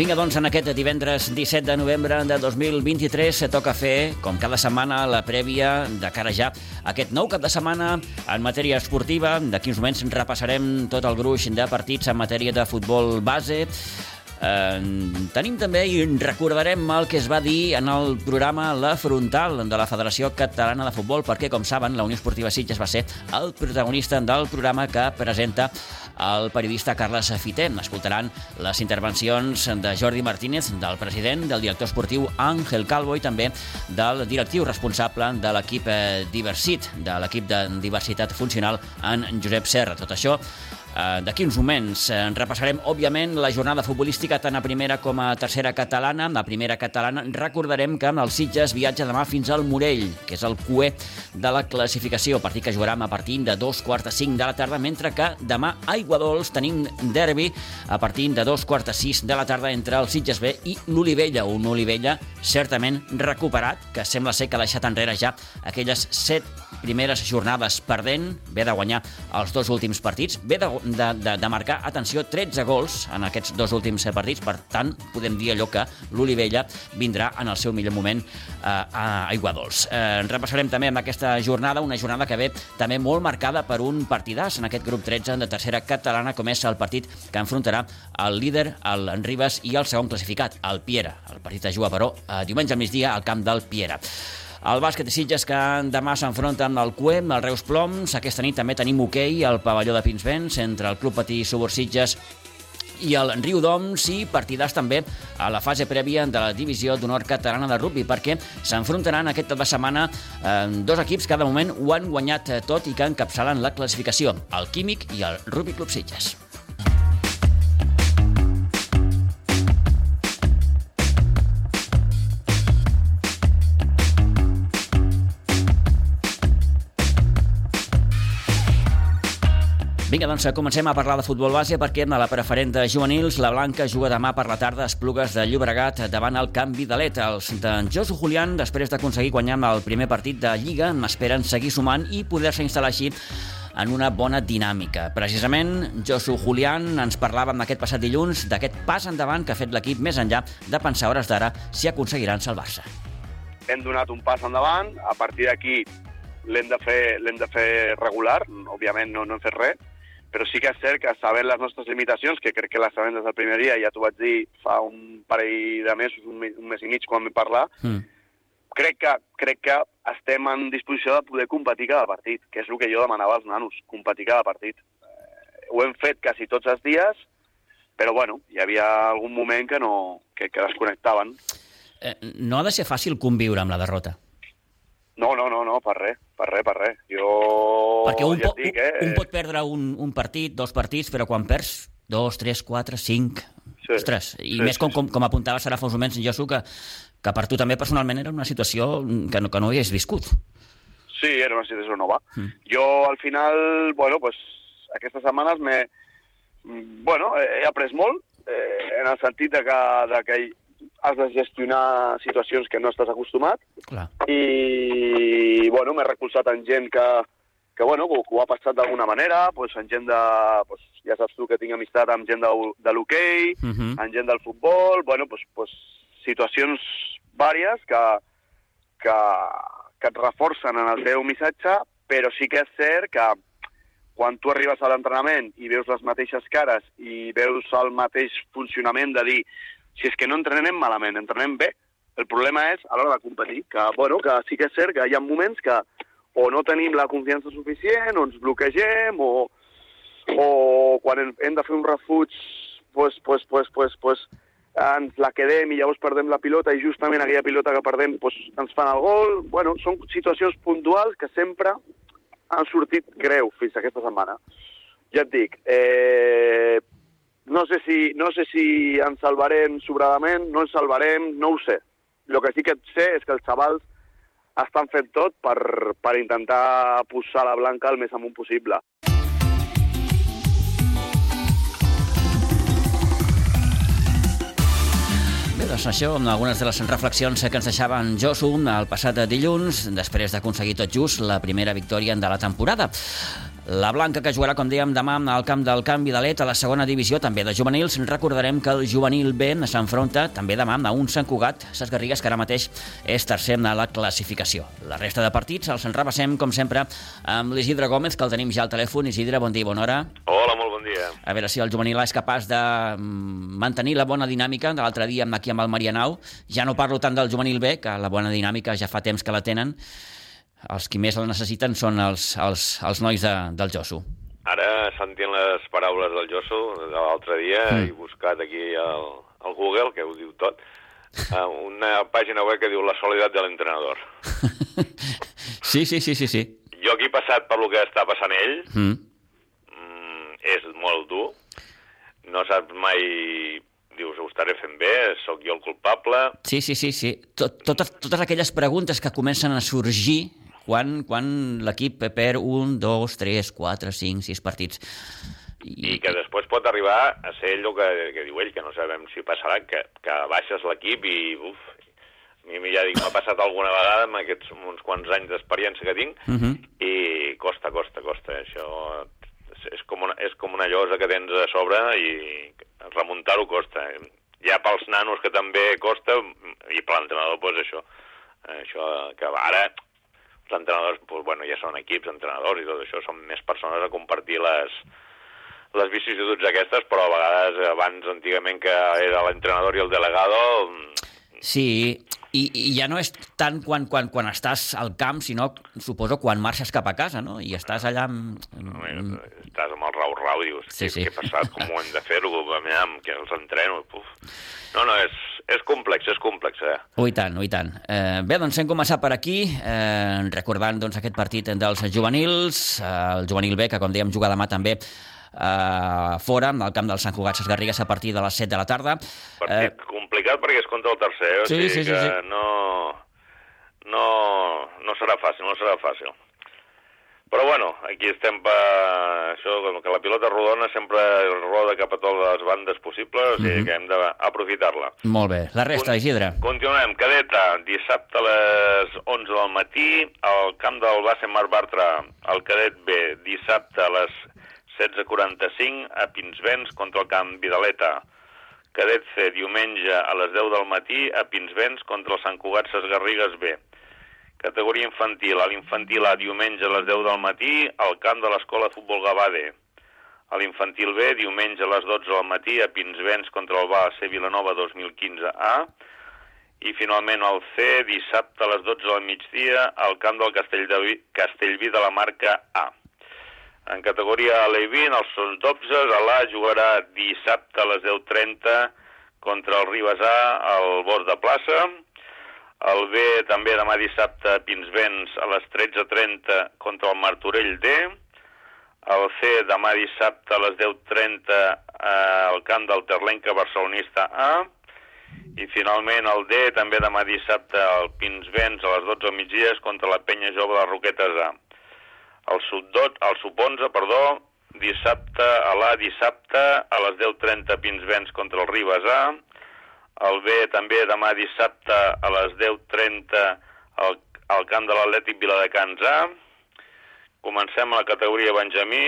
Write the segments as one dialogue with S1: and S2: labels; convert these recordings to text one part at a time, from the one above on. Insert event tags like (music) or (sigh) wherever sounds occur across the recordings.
S1: Vinga, doncs, en aquest divendres 17 de novembre de 2023 se toca fer, com cada setmana, la prèvia de cara ja aquest nou cap de setmana en matèria esportiva. D'aquí uns moments repassarem tot el gruix de partits en matèria de futbol base. Eh, tenim també i recordarem el que es va dir en el programa La Frontal de la Federació Catalana de Futbol, perquè, com saben, la Unió Esportiva Sitges va ser el protagonista del programa que presenta el periodista Carles Fité. Escoltaran les intervencions de Jordi Martínez, del president, del director esportiu Àngel Calvo i també del directiu responsable de l'equip eh, Diversit, de l'equip de diversitat funcional en Josep Serra. Tot això D'aquí uns moments eh, repassarem, òbviament, la jornada futbolística tant a primera com a tercera catalana. La primera catalana recordarem que el Sitges viatja demà fins al Morell, que és el cué de la classificació, partit que jugarà a partir de dos quarts de cinc de la tarda, mentre que demà a Iguadols tenim derbi a partir de dos quarts de sis de la tarda entre el Sitges B i l'Olivella, un Olivella certament recuperat, que sembla ser que ha deixat enrere ja aquelles set primeres jornades perdent, ve de guanyar els dos últims partits, ve de, de, de, de marcar, atenció, 13 gols en aquests dos últims partits, per tant, podem dir allò que l'Olivella vindrà en el seu millor moment eh, a Aiguadols. Eh, repassarem també amb aquesta jornada, una jornada que ve també molt marcada per un partidàs en aquest grup 13 de tercera catalana, com és el partit que enfrontarà el líder, el Ribas, i el segon classificat, el Piera. El partit es juga, però, eh, diumenge al migdia al camp del Piera. El bàsquet de Sitges que demà s'enfronta amb el CUEM, el Reus Ploms. Aquesta nit també tenim hoquei al pavelló de Pinsbens entre el Club Patí Subur Sitges i el Riu d'Oms i partidars també a la fase prèvia de la divisió d'honor catalana de rugby perquè s'enfrontaran aquest cap de setmana eh, dos equips que de moment ho han guanyat tot i que encapçalen la classificació, el Químic i el Rugby Club Sitges. Vinga, doncs comencem a parlar de futbol base perquè a la preferent de juvenils la Blanca juga demà per la tarda a Esplugues de Llobregat davant el canvi de l'ETA. Els de Josu Julián, després d'aconseguir guanyar el primer partit de Lliga, esperen seguir sumant i poder-se instal·lar així en una bona dinàmica. Precisament, Josu Julián ens parlava en aquest passat dilluns d'aquest pas endavant que ha fet l'equip més enllà de pensar hores d'ara si aconseguiran salvar-se.
S2: Hem donat un pas endavant, a partir d'aquí l'hem de, fer, l'hem de fer regular, òbviament no, no hem fet res, però sí que és cert que sabent les nostres limitacions, que crec que les sabem des del primer dia, ja t'ho vaig dir fa un parell de mesos, un mes, un mes i mig, quan vam parlar, mm. crec, que, crec que estem en disposició de poder competir cada partit, que és el que jo demanava als nanos, competir cada partit. Eh, ho hem fet quasi tots els dies, però bueno, hi havia algun moment que, no, que, que desconnectaven.
S1: Eh, no ha de ser fàcil conviure amb la derrota.
S2: No, no, no, no, per res, per res, per res. Jo
S1: Perquè un,
S2: ja
S1: po,
S2: dic, eh?
S1: un pot perdre un, un partit, dos partits, però quan perds dos, tres, quatre, cinc...
S2: Sí,
S1: Ostres, i
S2: sí,
S1: més com, com, com apuntava Sara fa uns moments, Josu, que, que per tu també personalment era una situació que no, que no havies viscut.
S2: Sí, era una situació nova.
S1: Mm.
S2: Jo, al final, bueno, pues, aquestes setmanes m'he... Bueno, he après molt, eh, en el sentit de que, de que has de gestionar situacions que no estàs acostumat
S1: Clar.
S2: i, bueno, m'he recolzat en gent que, que bueno, que, ho ha passat d'alguna manera, pues, en gent de... Pues, ja saps tu que tinc amistat amb gent de, de l'hoquei,
S1: Uh -huh.
S2: en gent del futbol, bueno, pues, pues, situacions vàries que, que, que et reforcen en el teu missatge, però sí que és cert que quan tu arribes a l'entrenament i veus les mateixes cares i veus el mateix funcionament de dir si és que no entrenem malament, entrenem bé. El problema és a l'hora de competir, que, bueno, que sí que és cert que hi ha moments que o no tenim la confiança suficient, o ens bloquegem, o, o quan hem- de fer un refuig, pues, pues, pues, pues, pues, ens la quedem i llavors perdem la pilota i justament aquella pilota que perdem pues, ens fan el gol. Bueno, són situacions puntuals que sempre han sortit greu fins aquesta setmana. Ja et dic, eh, no sé si, no sé si ens salvarem sobradament, no ens salvarem, no ho sé. El que sí que sé és que els xavals estan fent tot per, per intentar posar la blanca el més amunt possible.
S1: Doncs això, amb algunes de les reflexions que ens deixava en Josu el passat dilluns, després d'aconseguir tot just la primera victòria de la temporada. La Blanca, que jugarà, com dèiem, demà al camp del Camp Vidalet a la segona divisió, també de juvenils. Recordarem que el juvenil B s'enfronta també demà a un Sant Cugat, Ses Garrigues, que ara mateix és tercer a la classificació. La resta de partits els en repassem, com sempre, amb l'Isidre Gómez, que el tenim ja al telèfon. Isidre, bon dia, bona hora.
S3: Hola, molt bon dia.
S1: A veure si el juvenil A és capaç de mm, mantenir la bona dinàmica de l'altre dia aquí amb el Marianau. Ja no parlo tant del juvenil B, que la bona dinàmica ja fa temps que la tenen. Els qui més la necessiten són els, els, els nois de, del Josso.
S3: Ara, sentint les paraules del Josso de l'altre dia, mm. he buscat aquí al, al Google, que ho diu tot, una pàgina web que diu la solidat de l'entrenador. (laughs)
S1: sí, sí, sí, sí, sí.
S3: Jo aquí he passat per lo que està passant ell, mm. Mm, és molt dur, no saps mai dius, ho estaré fent bé, sóc jo el culpable...
S1: Sí, sí, sí, sí. Tot, totes, totes aquelles preguntes que comencen a sorgir quan, quan l'equip perd un, dos, tres, quatre, cinc, sis partits.
S3: I... I que després pot arribar a ser el que, que diu ell, que no sabem si passarà, que, que baixes l'equip i, uf, a mi ja dic, m'ha passat alguna vegada amb aquests uns quants anys d'experiència que tinc, uh mhm. -huh. i costa, costa, costa. Això és com, una, és com una llosa que tens a sobre i remuntar-ho costa. Ja pels nanos que també costa, i per l'entrenador, doncs això, això que ara els entrenadors, doncs, bueno, ja són equips, entrenadors i tot això, són més persones a compartir les, les vicissituds aquestes, però a vegades abans, antigament, que era l'entrenador i el delegado...
S1: Sí, i, I ja no és tant quan, quan, quan estàs al camp, sinó, suposo, quan marxes cap a casa, no? I estàs allà... Amb...
S3: amb... Estàs amb el rau-rau, dius, sí, sí. què ha passat, com ho hem de fer-ho, que els entreno, puf. No, no, és, és complex, és complex, eh?
S1: Ui tant, ui tant. Eh, bé, doncs hem començat per aquí, eh, recordant doncs, aquest partit dels juvenils, eh, el juvenil B, que com dèiem juga demà també eh, fora, al camp del Sant Cugat Ses Garrigues a partir de les 7 de la tarda.
S3: Partit eh, complicat perquè és contra el tercer, o sí, sigui sí, sí, que sí. no, no, no serà fàcil, no serà fàcil. Però bueno, aquí estem per això, que la pilota rodona sempre roda cap a totes les bandes possibles, o sigui mm -hmm. que hem d'aprofitar-la.
S1: Molt bé. La resta, Isidre.
S3: Continuem. Cadeta, dissabte a les 11 del matí, al camp del base Mar Bartra, el cadet B, dissabte a les 16.45 a Pinsbens contra el camp Vidaleta. Cadet C, diumenge a les 10 del matí a Pinsbens contra el Sant Cugat Ses Garrigues B. Categoria infantil. A l'infantil A, diumenge a les 10 del matí al camp de l'Escola de Futbol Gavà A l'infantil B, diumenge a les 12 del matí a Pinsbens contra el C Vilanova 2015 A. I finalment el C, dissabte a les 12 del migdia al camp del Castellví, Castellví de la marca A. En categoria Levin, els seus dotzes, l'A jugarà dissabte a les 10.30 contra el Ribes A al Bosc de Plaça. El B també demà dissabte a Pinsbens a les 13.30 contra el Martorell D. El C demà dissabte a les 10.30 al camp del Terlenca Barcelonista A. I finalment el D també demà dissabte al Pinsbens a les 12 migdies contra la Penya Jove de Roquetes A el sub-dot, el sub-11, perdó, dissabte a l'A, dissabte a les 10.30 Pinsbens contra el Ribes A, el B també demà dissabte a les 10.30 al, al camp de l'Atlètic Viladecans A, comencem a la categoria Benjamí,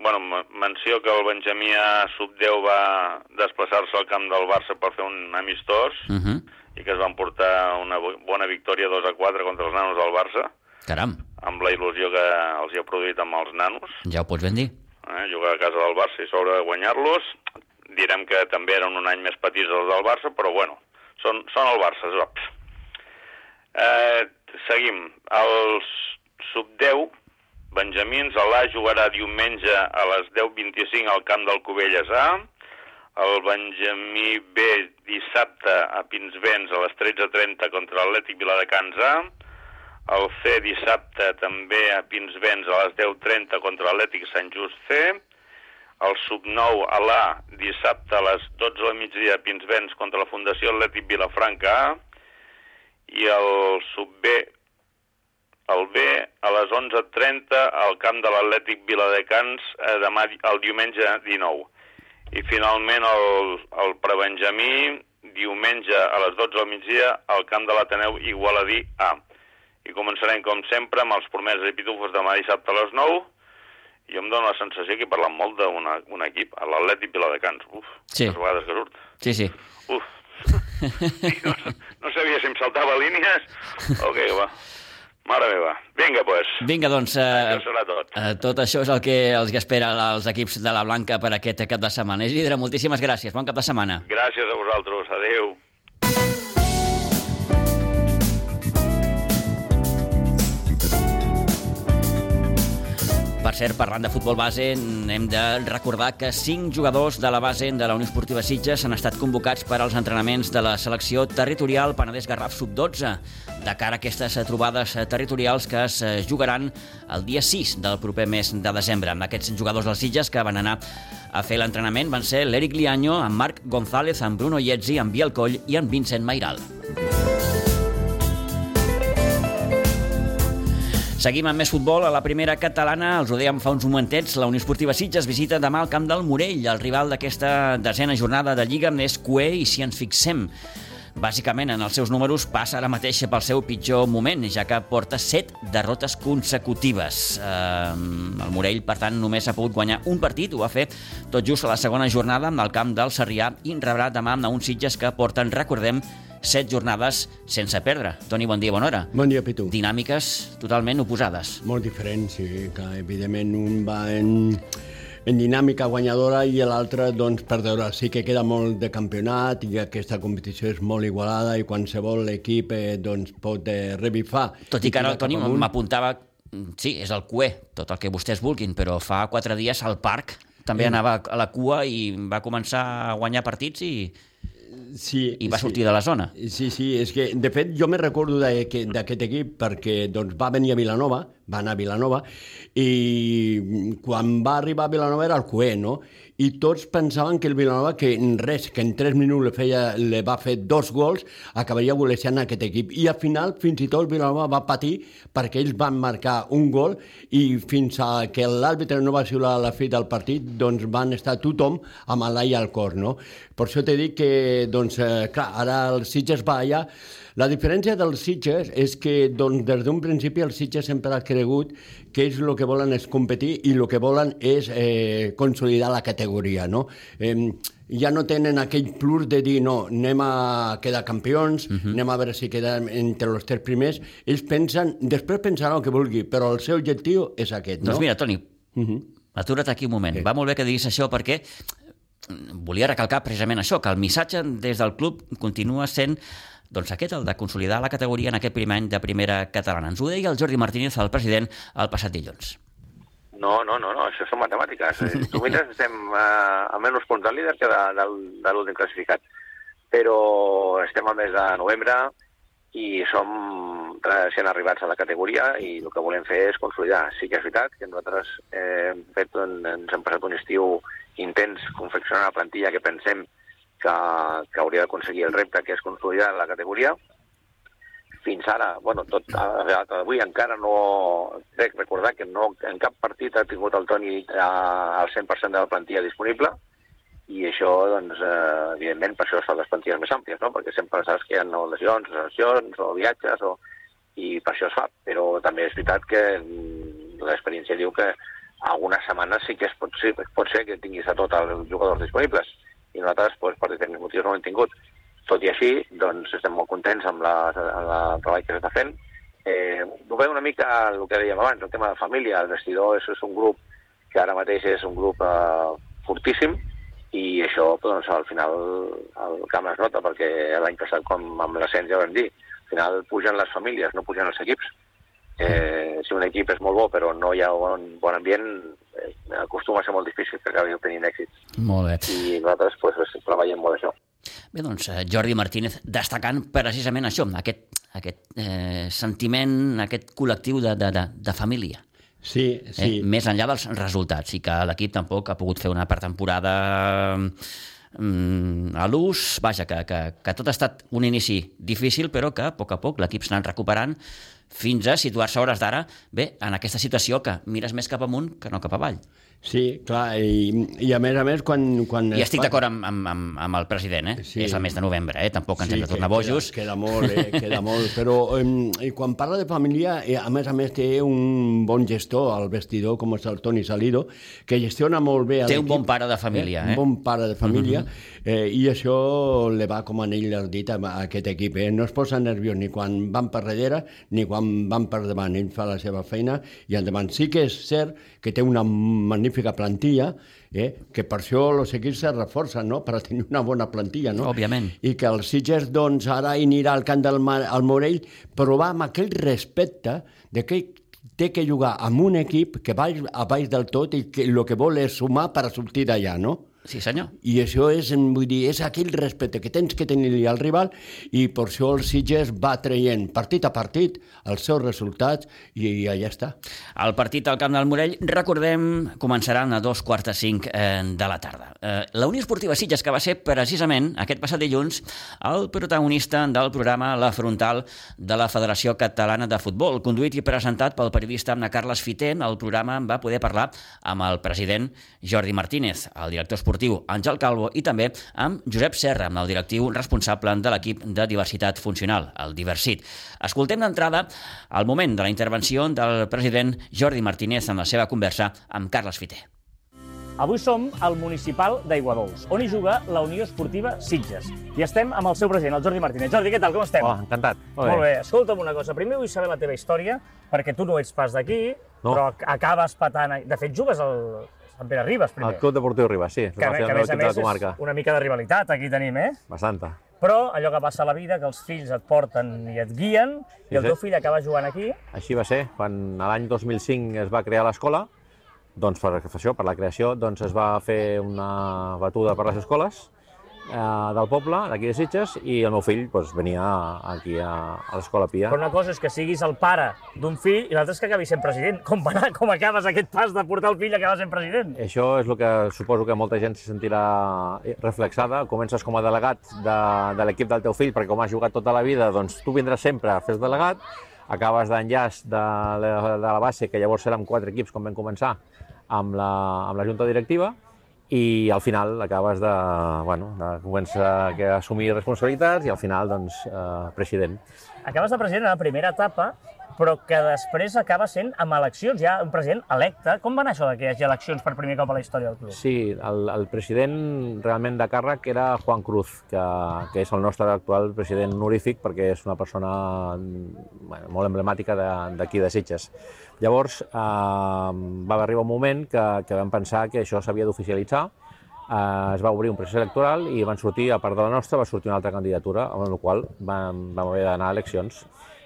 S3: bueno, menció que el Benjamí A sub-10 va desplaçar-se al camp del Barça per fer un amistós, uh mhm. -huh. i que es van portar una bona victòria 2 a 4 contra els nanos del Barça.
S1: Caram
S3: amb la il·lusió que els hi ha produït amb els nanos.
S1: Ja ho pots ben dir.
S3: Eh, jugar a casa del Barça i sobre guanyar-los. Direm que també eren un any més petits els del Barça, però bueno, són, són el Barça, zops. Eh, seguim. Els sub-10, Benjamins, l'A jugarà diumenge a les 10.25 al camp del Cubelles A, el Benjamí B dissabte a Pinsbens a les 13.30 contra l'Atlètic Viladecans A, el C dissabte també a Pinsbens a les 10.30 contra l'Atlètic Sant Just C, el sub-9 a l'A dissabte a les 12 del migdia Pinsbens contra la Fundació Atlètic Vilafranca. A, i el sub-B el B a les 11.30 al camp de l'Atlètic Viladecans eh, demà, el diumenge 19. I finalment el, el prebenjamí diumenge a les 12 del migdia al camp de l'Ateneu Igualadí A. I començarem, com sempre, amb els promeses i pitufos demà dissabte a les 9 jo em dóna la sensació que he parlat molt d'un equip, l'Atlètic Viladecans. Uf,
S1: sí.
S3: les vegades que surt.
S1: Sí, sí.
S3: Uf. no, (laughs) no sabia si em saltava línies o què, va. Mare meva. Vinga, doncs. Pues.
S1: Vinga, doncs... Eh,
S3: això serà tot.
S1: Eh, tot això és el que els que espera els equips de la Blanca per aquest cap de setmana. Isidre, moltíssimes gràcies. Bon cap de setmana.
S3: Gràcies a vosaltres. Adéu.
S1: Cert, parlant de futbol base, hem de recordar que cinc jugadors de la base de la Unió Esportiva Sitges han estat convocats per als entrenaments de la selecció territorial Penedès Garraf Sub-12 de cara a aquestes trobades territorials que es jugaran el dia 6 del proper mes de desembre. Aquests jugadors dels Sitges que van anar a fer l'entrenament van ser l'Eric Liaño, en Marc González, en Bruno Ietzi, en Biel Coll i en Vincent Mairal. Seguim amb més futbol. A la primera catalana, els ho dèiem fa uns momentets, la Unió Esportiva Sitges visita demà el camp del Morell. El rival d'aquesta desena jornada de Lliga és Cué i si ens fixem bàsicament en els seus números passa ara mateix pel seu pitjor moment, ja que porta set derrotes consecutives. Eh, el Morell, per tant, només ha pogut guanyar un partit, ho va fer tot just a la segona jornada al camp del Sarrià i rebrà demà a uns Sitges que porten, recordem, set jornades sense perdre. Toni, bon dia, bona hora.
S4: Bon dia, Pitu.
S1: Dinàmiques totalment oposades.
S4: Molt diferents, sí, que evidentment un va en, en dinàmica guanyadora i l'altre doncs, perdedora. Sí que queda molt de campionat i aquesta competició és molt igualada i qualsevol equip eh, doncs, pot eh, revifar.
S1: Tot i que ara el Toni m'apuntava sí, és el cué, tot el que vostès vulguin, però fa quatre dies al parc també anava a la cua i va començar a guanyar partits i,
S4: sí,
S1: i va
S4: sí.
S1: sortir de la zona.
S4: Sí, sí, és que, de fet, jo me recordo d'aquest equip perquè doncs, va venir a Vilanova, va anar a Vilanova, i quan va arribar a Vilanova era el Cué, no? I tots pensaven que el Vilanova, que en res, que en 3 minuts le, feia, le va fer dos gols, acabaria golejant aquest equip. I al final, fins i tot, el Vilanova va patir perquè ells van marcar un gol i fins a que l'àrbitre no va xiular la fi del partit, doncs van estar tothom amb l'ai al cor, no? Per això t'he dit que, doncs, eh, clar, ara el Sitges va allà la diferència dels Sitges és que doncs, des d'un principi el Sitges sempre ha cregut que ells el que volen és competir i el que volen és eh, consolidar la categoria. No? Eh, ja no tenen aquell plus de dir no, anem a quedar campions, uh -huh. anem a veure si quedem entre els tres primers. Ells pensen, després pensaran el que vulgui, però el seu objectiu és aquest. No?
S1: Doncs mira, Toni, uh -huh. atura't aquí un moment. Sí. Va molt bé que diguis això perquè volia recalcar precisament això, que el missatge des del club continua sent doncs aquest, el de consolidar la categoria en aquest primer any de primera catalana. Ens ho deia el Jordi Martínez, el president, el passat dilluns.
S5: No, no, no, no això són matemàtiques. (laughs) Tu mires, estem uh, a menys punts del líder que de, de, de l'últim classificat. Però estem al mes de novembre i som recent arribats a la categoria i el que volem fer és consolidar. Sí que és veritat que nosaltres eh, hem fet ens hem passat un estiu intens confeccionant la plantilla que pensem que, que hauria d'aconseguir el repte, que és consolidar la categoria. Fins ara, bueno, tot avui encara no... Crec recordar que no, en cap partit ha tingut el Toni al 100% de la plantilla disponible i això, doncs, eh, evidentment, per això es fan les plantilles més àmplies, no? perquè sempre saps que hi ha no lesions, lesions o viatges, o... i per això es fa. Però també és veritat que mm, l'experiència diu que algunes setmanes sí que es pot, sí, pot ser que tinguis a tots els jugadors disponibles i nosaltres, doncs, per diferents motius, no ho hem tingut. Tot i així, doncs, estem molt contents amb, la, amb el treball que s'està fent. Eh, veiem una mica el que dèiem abans, el tema de família. El vestidor és, és un grup que ara mateix és un grup eh, fortíssim i això, doncs, al final, el camp es nota, perquè l'any passat, com amb l'ascens ja vam dir, al final pugen les famílies, no pugen els equips. Eh, si un equip és molt bo però no hi ha un bon ambient, eh, acostuma a ser molt difícil que acabi tenint èxit.
S1: Molt bé.
S5: I nosaltres pues, treballem molt això.
S1: Bé, doncs, eh, Jordi Martínez destacant precisament això, aquest, aquest eh, sentiment, aquest col·lectiu de, de, de, de família.
S4: Sí, sí.
S1: Eh, més enllà dels resultats, i que l'equip tampoc ha pogut fer una pretemporada mm, a l'ús, vaja, que, que, que tot ha estat un inici difícil, però que a poc a poc l'equip s'ha anat recuperant fins a situar-se hores d'ara, bé, en aquesta situació que mires més cap amunt que no cap avall.
S4: Sí, clar, i, i a més a més quan... quan
S1: I estic d'acord amb, amb, amb, amb el president, eh?
S4: Sí.
S1: És el mes de novembre, eh? Tampoc ens
S4: Sí,
S1: hem de tornar
S4: que
S1: bojos.
S4: Queda, queda molt, eh? queda molt. Però eh, quan parla de família, eh, a més a més té un bon gestor al vestidor, com és el Toni Salido, que gestiona molt bé
S1: Té un bon pare de família, eh?
S4: Un bon pare de família, eh, i això li va com anell al dit a, aquest equip. Eh? No es posa nerviós ni quan van per darrere ni quan van per davant. Ell fa la seva feina i endavant. Sí que és cert que té una magnífica plantilla, eh? que per això els equips se reforcen, no? per tenir una bona plantilla. No?
S1: Òbviament.
S4: i que el Sitges doncs, ara anirà al camp del Mar, al Morell, però va amb aquell respecte de que té que jugar amb un equip que va a baix del tot i que el que vol és sumar per sortir d'allà, no?
S1: Sí, senyor.
S4: I això és, vull dir, és aquell respecte que tens que tenir al rival i per això el Sitges va traient partit a partit els seus resultats i, i allà està.
S1: El partit al Camp del Morell, recordem, començaran a dos quarts de cinc eh, de la tarda. Eh, la Unió Esportiva Sitges, que va ser precisament aquest passat dilluns el protagonista del programa La Frontal de la Federació Catalana de Futbol, conduït i presentat pel periodista Carles Fiter, el programa va poder parlar amb el president Jordi Martínez, el director esportiu Àngel Calvo i també amb Josep Serra, amb el directiu responsable de l'equip de diversitat funcional, el Diversit. Escoltem d'entrada el moment de la intervenció del president Jordi Martínez en la seva conversa amb Carles Fiter.
S6: Avui som al municipal d'Aiguadols, on hi juga la Unió Esportiva Sitges. I estem amb el seu president, el Jordi Martínez. Jordi, què tal, com estem?
S7: Hola, encantat.
S6: Molt bé. Escolta'm una cosa, primer vull saber la teva història, perquè tu no ets pas d'aquí,
S7: No.
S6: però acabes patant... De fet, jugues al Sant Pere Ribes, primer.
S7: El Club Deportiu Ribas, sí.
S6: que, que,
S7: el
S6: a més a més és una mica de rivalitat, aquí tenim, eh?
S7: Bastanta.
S6: Però allò que passa a la vida, que els fills et porten i et guien,
S7: Sí,
S6: i el
S7: sí.
S6: teu fill acaba jugant aquí,
S7: Així va ser. Quan l'any 2005 es va crear l'escola, doncs per això, per la creació, doncs es va fer una batuda per les escoles eh, del poble, d'aquí de Sitges, i el meu fill doncs, venia aquí a, a l'Escola Pia.
S6: però una cosa és que siguis el pare d'un fill i l'altra és que acabis sent president. Com, va anar, com acabes aquest pas de portar el fill a acabar sent president?
S7: Això és el que suposo que molta gent se sentirà reflexada. Comences com a delegat de, de l'equip del teu fill, perquè com has jugat tota la vida, doncs tu vindràs sempre a fer delegat, acabes d'enllaç de, la, de la base, que llavors érem quatre equips com vam començar, amb la, amb la junta directiva, i al final acabes de, bueno, de començar a assumir responsabilitats i al final, doncs, eh, president.
S6: Acabes de president en la primera etapa, però que després acaba sent amb eleccions, ja un president electe. Com va anar això que hi hagi eleccions per primer cop a la història del club?
S7: Sí, el, el president realment de càrrec era Juan Cruz, que, que és el nostre actual president honorífic perquè és una persona bueno, molt emblemàtica d'aquí de, de Sitges. Llavors eh, va arribar un moment que, que vam pensar que això s'havia d'oficialitzar, eh, es va obrir un procés electoral i van sortir, a part de la nostra, va sortir una altra candidatura, amb la qual vam, vam haver d'anar a eleccions.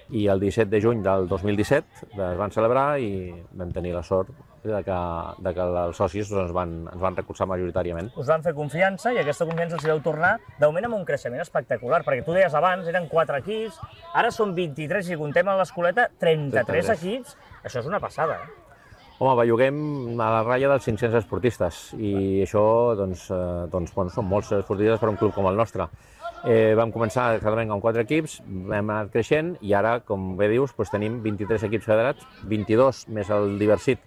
S7: I el 17 de juny del 2017 es van celebrar i vam tenir la sort de que, de que els socis doncs, ens, van, ens van recolzar majoritàriament.
S6: Us van fer confiança i aquesta confiança els veu tornar de moment amb un creixement espectacular, perquè tu deies abans, eren 4 equips, ara són 23, si comptem a l'escoleta, 33
S7: 33.
S6: equips. Això és una passada, eh?
S7: Home, belluguem a la ratlla dels 500 esportistes i això doncs, eh, doncs, bueno, són molts esportistes per un club com el nostre. Eh, vam començar exactament amb 4 equips, hem anat creixent i ara, com bé dius, doncs tenim 23 equips federats, 22 més el Diversit,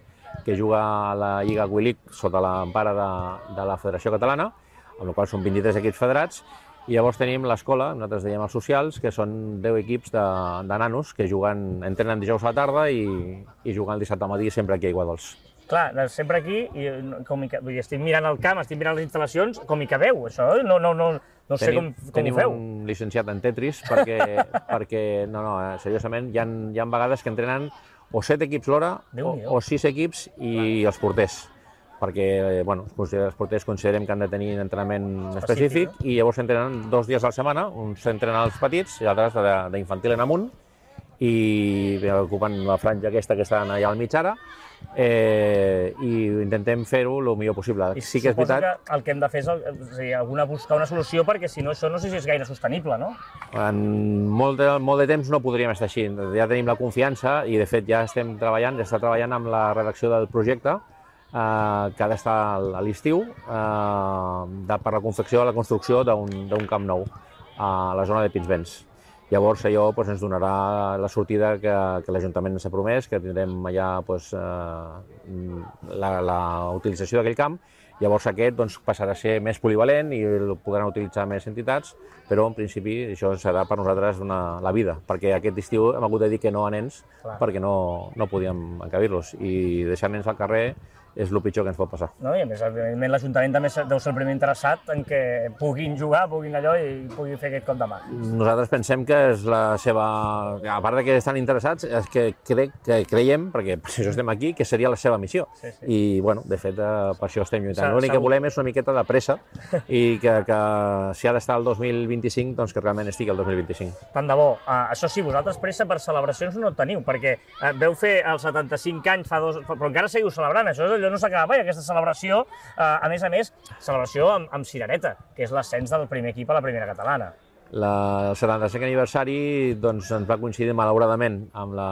S7: que juga a la Lliga Wilig sota l'empara de, de la Federació Catalana, amb la qual són 23 equips federats, i llavors tenim l'escola, nosaltres dèiem els socials, que són 10 equips de, de nanos que juguen, entrenen dijous a la tarda i, i juguen el dissabte al matí sempre aquí a Iguadols.
S6: Clar, sempre aquí, i no- com hi, vull dir, estic mirant el camp, estic mirant les instal·lacions, com hi cabeu, això, eh? no, no, no, no sé com, com
S7: tenim
S6: ho feu.
S7: un llicenciat en Tetris perquè, (laughs) perquè no, no, eh, seriosament, hi ha, hi ha vegades que entrenen o set equips l'hora o, o sis equips i els porters perquè bueno, els porters considerem que han de tenir un entrenament
S6: Específic,
S7: específic i llavors entrenen dos dies a la setmana, uns entrenen els petits i altres de- d'infantil en amunt i bé, ocupen la franja aquesta que estan allà al mig ara eh, i intentem fer-ho el millor possible.
S6: I
S7: sí que és veritat
S6: que el que hem de fer és a dir, alguna, buscar una solució, perquè si no, això no sé si és gaire sostenible, no?
S7: En molt de, molt de temps no podríem estar així. Ja tenim la confiança i, de fet, ja estem treballant, ja està treballant amb la redacció del projecte, eh, que ha d'estar a l'estiu, eh, de, per la confecció de la construcció d'un d'un camp nou a la zona de Pinsbens. Llavors allò doncs, ens donarà la sortida que, que l'Ajuntament ens ha promès, que tindrem allà doncs, la, la utilització d'aquell camp Llavors aquest doncs, passarà a ser més polivalent i el podran utilitzar més entitats, però en principi això serà per nosaltres una, la vida, perquè aquest estiu hem hagut de dir que no a nens Clar. perquè no, no podíem encabir-los i deixar nens al carrer és el pitjor que ens pot passar.
S6: No, i a més, evidentment, l'Ajuntament també deu ser el primer interessat en que puguin jugar, puguin allò i puguin fer aquest cop de mà.
S7: Nosaltres pensem que és la seva... A part de que estan interessats, és que crec que creiem, perquè per això estem aquí, que seria la seva missió. Sí, sí. I, bueno, de fet, eh, per això estem lluitant. L'únic que volem és una miqueta de pressa (laughs) i que, que si ha d'estar el 2025, doncs que realment estigui el 2025.
S6: Tant de bo. Uh, això sí, vosaltres pressa per celebracions no teniu, perquè uh, veu fer els 75 anys fa dos... però encara seguiu celebrant, això és allò no s'acaba mai, aquesta celebració, eh, a més a més, celebració amb, amb cirereta, que és l'ascens del primer equip a la primera catalana.
S7: La, el 75 aniversari doncs, ens va coincidir malauradament amb la,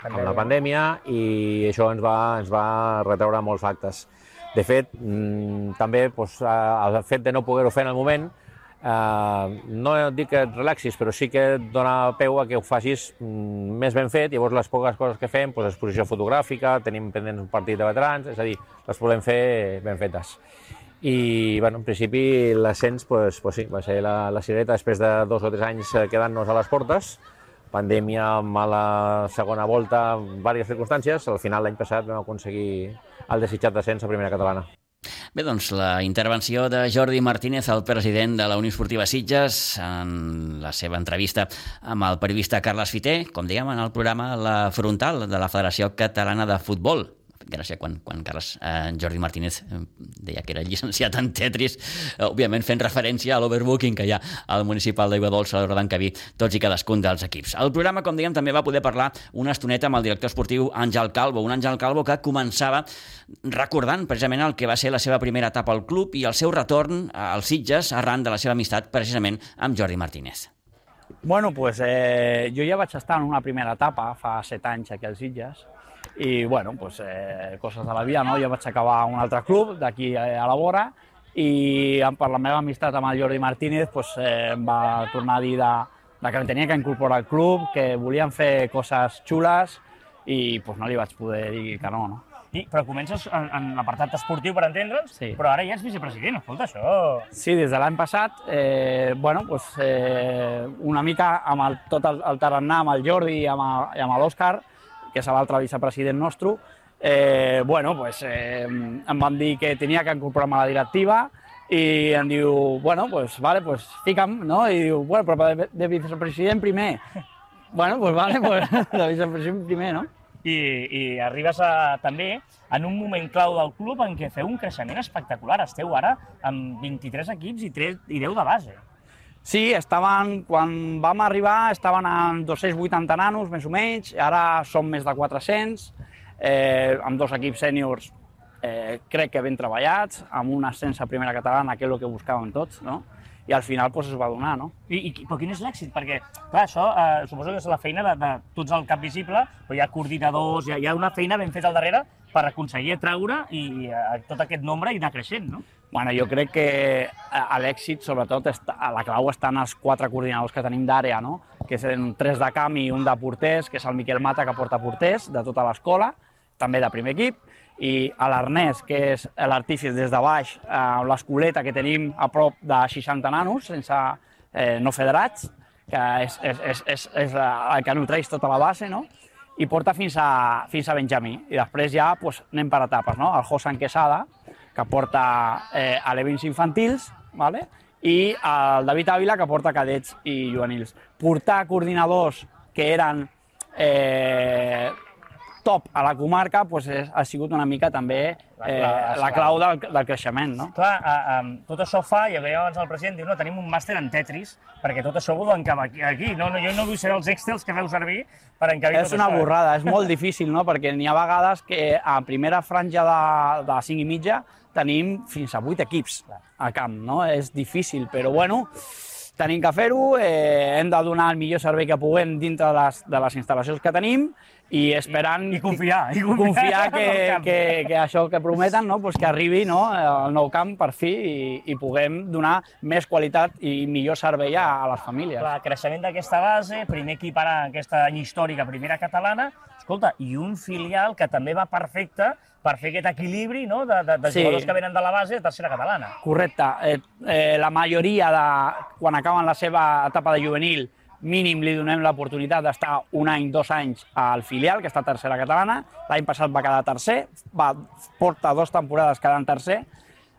S7: pandèmia. amb la pandèmia i això ens va, ens va retreure molts actes. De fet, mmm, també doncs, el fet de no poder-ho fer en el moment eh, no dic que et relaxis, però sí que et dona peu a que ho facis mm, més ben fet, llavors les poques coses que fem, doncs exposició fotogràfica, tenim pendents un partit de veterans, és a dir, les volem fer ben fetes. I, bueno, en principi, l'ascens, pues, pues sí, va ser la, la cireta després de dos o tres anys eh, quedant-nos a les portes, pandèmia, mala segona volta, diverses circumstàncies, al final l'any passat vam aconseguir el desitjat d'ascens a primera catalana.
S1: Bé, doncs la intervenció de Jordi Martínez, el president de la Unió Esportiva Sitges, en la seva entrevista amb el periodista Carles Fiter, com dèiem en el programa La Frontal de la Federació Catalana de Futbol gràcia quan, quan Carles eh, Jordi Martínez eh, deia que era llicenciat en Tetris, eh, òbviament fent referència a l'overbooking que hi ha al municipal d'Aigua Dolça a l'hora d'encabir tots i cadascun dels equips. El programa, com dèiem, també va poder parlar una estoneta amb el director esportiu Àngel Calvo, un Àngel Calvo que començava recordant precisament el que va ser la seva primera etapa al club i el seu retorn als Sitges arran de la seva amistat precisament amb Jordi Martínez.
S8: Bueno, pues eh, jo ja vaig estar en una primera etapa fa set anys aquí als Sitges i bueno, pues, eh, coses de la vida, no? Jo vaig acabar a un altre club d'aquí a la vora i per la meva amistat amb el Jordi Martínez pues, eh, em va tornar a dir de, de que em tenia que incorporar al club, que volien fer coses xules i pues, no li vaig poder dir que no, no.
S6: I, però comences en, en l'apartat esportiu, per entendre'ns, sí. però ara ja ets vicepresident, escolta, això...
S8: Sí, des de l'any passat, eh, bueno, pues, eh, una mica amb el, tot el, el tarannà, amb el Jordi i amb, amb l'Òscar, que és l'altre vicepresident nostre, eh, bueno, pues, eh, em van dir que tenia que incorporar-me a la directiva i em diu, bueno, pues, vale, pues, fica'm, no? I diu, bueno, però de, de vicepresident primer. bueno, pues vale, pues, (laughs) de vicepresident primer, no?
S6: I, i arribes a, també en un moment clau del club en què feu un creixement espectacular. Esteu ara amb 23 equips i, 3, i 10 de base.
S8: Sí, estaven, quan vam arribar estaven en 280 nanos, més o menys, ara som més de 400, eh, amb dos equips sèniors eh, crec que ben treballats, amb un ascens a primera catalana, que és el que buscàvem tots, no? i al final pues, es va donar, no?
S6: I, i, però quin és l'èxit? Perquè, clar, això eh, suposo que és la feina de, de tots al cap visible, però hi ha coordinadors, hi ha, hi ha una feina ben feta al darrere per aconseguir atraure i eh, tot aquest nombre i anar creixent, no?
S8: Bueno, jo crec que eh, l'èxit, sobretot, la clau està en els quatre coordinadors que tenim d'àrea, no? que són tres de camp i un de porters, que és el Miquel Mata, que porta porters de tota l'escola, també de primer equip, i l'Ernest, que és l'artífice des de baix, eh, l'escoleta que tenim a prop de 60 nanos, sense eh, no federats, que és, és, és, és, és el que nutreix tota la base, no? i porta fins a, fins a Benjamí. I després ja pues, anem per etapes, no? El Josan Quesada, que porta eh, alevins infantils, vale? i el David Ávila, que porta cadets i juvenils. Portar coordinadors que eren eh, top a la comarca pues, és, ha sigut una mica també eh, la, la clau del, del creixement. No?
S6: Clar, eh, eh, tot això fa, i veia abans el president, diu, no, tenim un màster en Tetris, perquè tot això ho encaba aquí. aquí. No, no, jo no vull ser els Excels que feu servir per encabir
S8: és tot això. És una borrada, és molt difícil, no? perquè n'hi ha vegades que a primera franja de, de 5 i mitja tenim fins a 8 equips a camp, no? És difícil, però bueno, tenim que fer-ho, eh, hem de donar el millor servei que puguem dintre de les, de les instal·lacions que tenim i esperant...
S6: I confiar, i confiar
S8: confiar (laughs) que, que, que això que prometen, no? pues que arribi no? el nou camp per fi i, i puguem donar més qualitat i millor servei a, a les famílies.
S6: Clar, creixement d'aquesta base, primer equip ara aquesta any històrica, primera catalana, escolta, i un filial que també va perfecte per fer aquest equilibri no? de, de, de
S8: Sí.
S6: jugadors que venen de la base de tercera catalana.
S8: Correcte. Eh, eh, la majoria, de, quan acaben la seva etapa de juvenil, mínim li donem l'oportunitat d'estar un any, dos anys al filial, que està a tercera catalana. L'any passat va quedar tercer, va, porta dos temporades quedant tercer.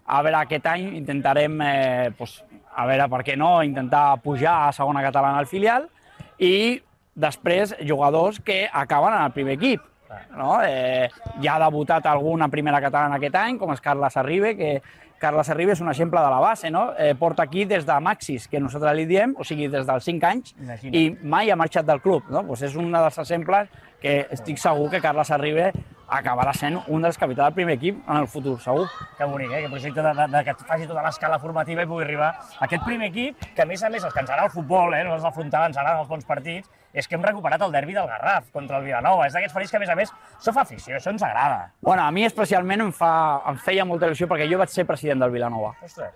S8: A veure, aquest any intentarem, eh, pues, a veure, per què no, intentar pujar a segona catalana al filial i després jugadors que acaben en el primer equip. No? Eh, ja ha debutat algun a primera catalana aquest any, com és Carles Arribe, que Carles Arribe és un exemple de la base, no? Eh, porta aquí des de Maxis, que nosaltres li diem, o sigui, des dels 5 anys,
S6: Imagina't.
S8: i mai ha marxat del club. No? Pues és un dels exemples que estic segur que Carles Arribe acabarà sent un dels capitans del primer equip en el futur, segur.
S6: Que bonic, eh? Que projecte de, de, de, que faci tota l'escala formativa i pugui arribar a aquest primer equip, que a més a més, els que ens agrada el futbol, eh? no els del frontal, ens agraden els bons partits, és que hem recuperat el derbi del Garraf contra el Vilanova. És d'aquests partits que, a més a més, això fa afició, això ens agrada.
S8: Bueno, a mi especialment em, fa, em feia molta il·lusió perquè jo vaig ser president del Vilanova.
S6: Ostres.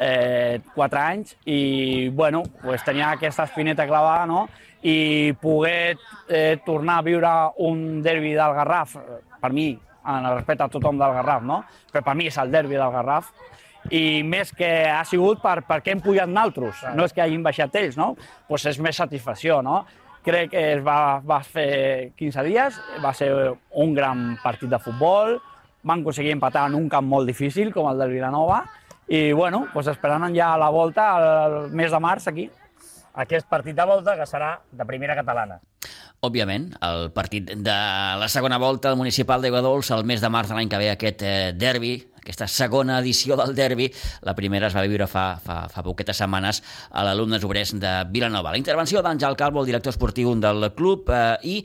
S8: eh, 4 anys i bueno, pues tenia aquesta espineta clavada no? i poder eh, tornar a viure un derbi del Garraf, per mi, en el respecte a tothom del Garraf, no? però per mi és el derbi del Garraf, i més que ha sigut per, perquè hem pujat naltros, no és que hagin baixat ells, no? pues és més satisfacció. No? Crec que es va, va fer 15 dies, va ser un gran partit de futbol, van aconseguir empatar en un camp molt difícil com el del Vilanova, i bueno, pues esperant ja la volta al mes de març aquí.
S6: Aquest partit de volta que serà de primera catalana.
S1: Òbviament, el partit de la segona volta al municipal d'Aigua el mes de març de l'any que ve, aquest eh, derbi, aquesta segona edició del derbi, la primera es va viure fa, fa, fa poquetes setmanes a l'alumnes obrers de Vilanova. La intervenció d'Àngel Calvo, el director esportiu del club, eh, i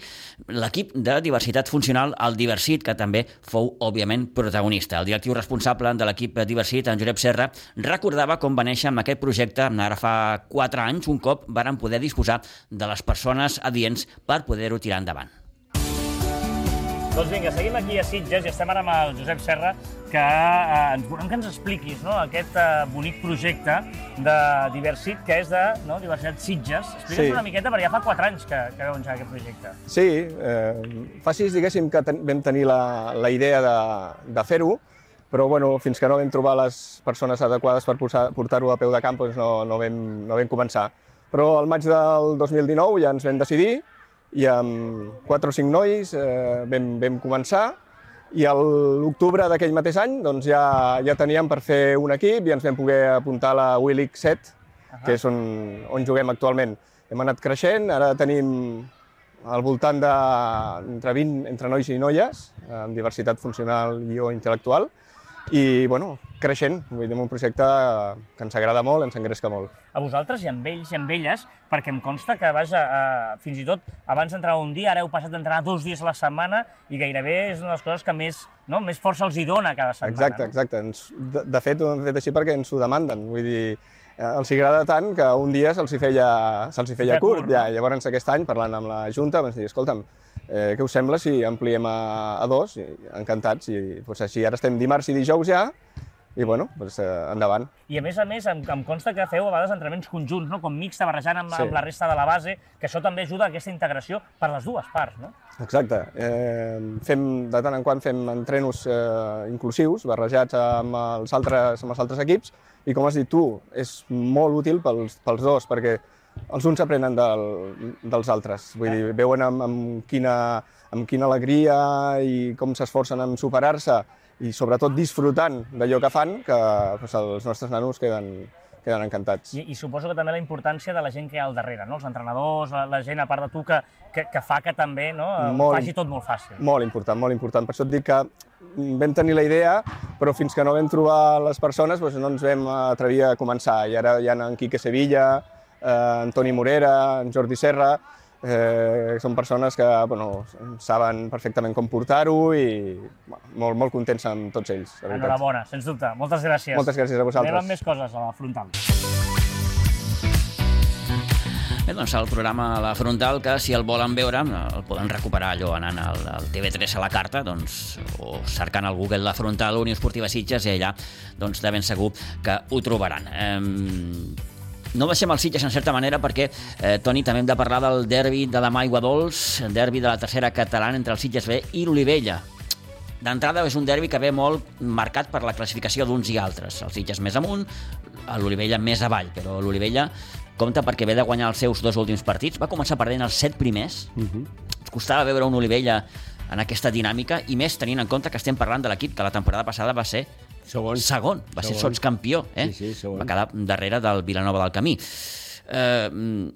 S1: l'equip de diversitat funcional, el Diversit, que també fou, òbviament, protagonista. El directiu responsable de l'equip Diversit, en Josep Serra, recordava com va néixer amb aquest projecte ara fa 4 anys, un cop varen poder disposar de les persones adients per poder-ho tirar endavant.
S6: Doncs vinga, seguim aquí a Sitges i estem ara amb el Josep Serra, que eh, ens volem que ens expliquis no, aquest eh, bonic projecte de Diversit, que és de no, Diversitat Sitges. Explica'ns
S9: Sí.
S6: una miqueta, perquè ja fa 4 anys que, que veu engegar aquest projecte.
S9: Sí, eh, fa sis, diguéssim, que ten, vam tenir la, la idea de, de fer-ho, però bueno, fins que no vam trobar les persones adequades per portar-ho a peu de camp doncs no, no, vam, no vam començar. Però al maig del 2019 ja ens vam decidir i amb quatre o cinc nois eh, vam, vam començar i a l'octubre d'aquell mateix any doncs, ja, ja teníem per fer un equip i ens vam poder apuntar a la WILIC 7, que és on, on juguem actualment. Hem anat creixent, ara tenim al voltant de entre 20 entre nois i noies, amb diversitat funcional i o intel·lectual, i bueno, creixent, vull dir, un projecte que ens agrada molt, ens engresca molt.
S6: A vosaltres i amb ells i amb elles, perquè em consta que, vaja, eh, fins i tot abans d'entrar un dia, ara heu passat d'entrenar dos dies a la setmana i gairebé és una de les coses que més, no, més força els hi dona cada setmana.
S9: Exacte, exacte. Ens, de, de fet, ho hem fet així perquè ens ho demanden. Vull dir, eh, els hi agrada tant que un dia se'ls hi feia, se'ls hi feia
S6: Feia curt,
S9: curt. Ja, llavors, aquest any, parlant amb la Junta, vam dir, escolta'm, eh, què us sembla si ampliem a, a dos? Encantats. I doncs, així ara estem dimarts i dijous ja, i bueno, doncs, eh, endavant.
S6: I a més a més, em, em consta que feu a vegades entrenaments conjunts, no? com mixta, barrejant amb,
S9: Sí.
S6: amb la resta de la base, que això també ajuda a aquesta integració per les dues parts, no?
S9: Exacte. Eh, fem, de tant en quant fem entrenos eh, inclusius, barrejats amb els, altres, amb els altres equips, i com has dit tu, és molt útil pels, pels dos, perquè els uns aprenen del, dels altres. Vull dir, veuen amb, amb, quina, amb quina alegria i com s'esforcen en superar-se i sobretot disfrutant d'allò que fan, que doncs, els nostres nanos queden, queden encantats.
S6: I, I suposo que també la importància de la gent que hi ha al darrere, no? els entrenadors, la, la gent a part de tu, que, que, que fa que també no? eh,
S9: Molt-
S6: faci tot molt fàcil.
S9: Molt important, molt important. Per això et dic que vam tenir la idea, però fins que no vam trobar les persones doncs no ens vam atrevir a començar. I ara hi ha en Quique Sevilla, Antoni Morera, en Jordi Serra, eh, són persones que bueno, saben perfectament com portar-ho i bueno, molt, molt contents amb tots ells. la.
S6: Enhorabona, sens dubte. Moltes gràcies.
S9: Moltes gràcies a vosaltres.
S6: Anem amb més coses a la frontal.
S1: Bé, doncs el programa La Frontal, que si el volen veure, el poden recuperar allò anant al, al TV3 a la carta, doncs, o cercant al Google La Frontal, Unió Esportiva Sitges, i allà, doncs, de ben segur que ho trobaran. Eh, no deixem el Sitges en certa manera perquè, eh, Toni, també hem de parlar del derbi de demà Aigua Dols, derbi de la tercera catalana entre el Sitges B i l'Olivella. D'entrada és un derbi que ve molt marcat per la classificació d'uns i altres. El Sitges més amunt, l'Olivella més avall, però l'Olivella compta perquè ve de guanyar els seus dos últims partits. Va començar perdent els set primers. Uh -huh. Ens costava veure un Olivella en aquesta dinàmica, i més tenint en compte que estem parlant de l'equip que la temporada passada va ser
S4: Segon.
S1: Segon, va
S4: segon.
S1: ser sotscampió, eh?
S4: Sí, sí, segon.
S1: Va quedar darrere del Vilanova del Camí. Eh,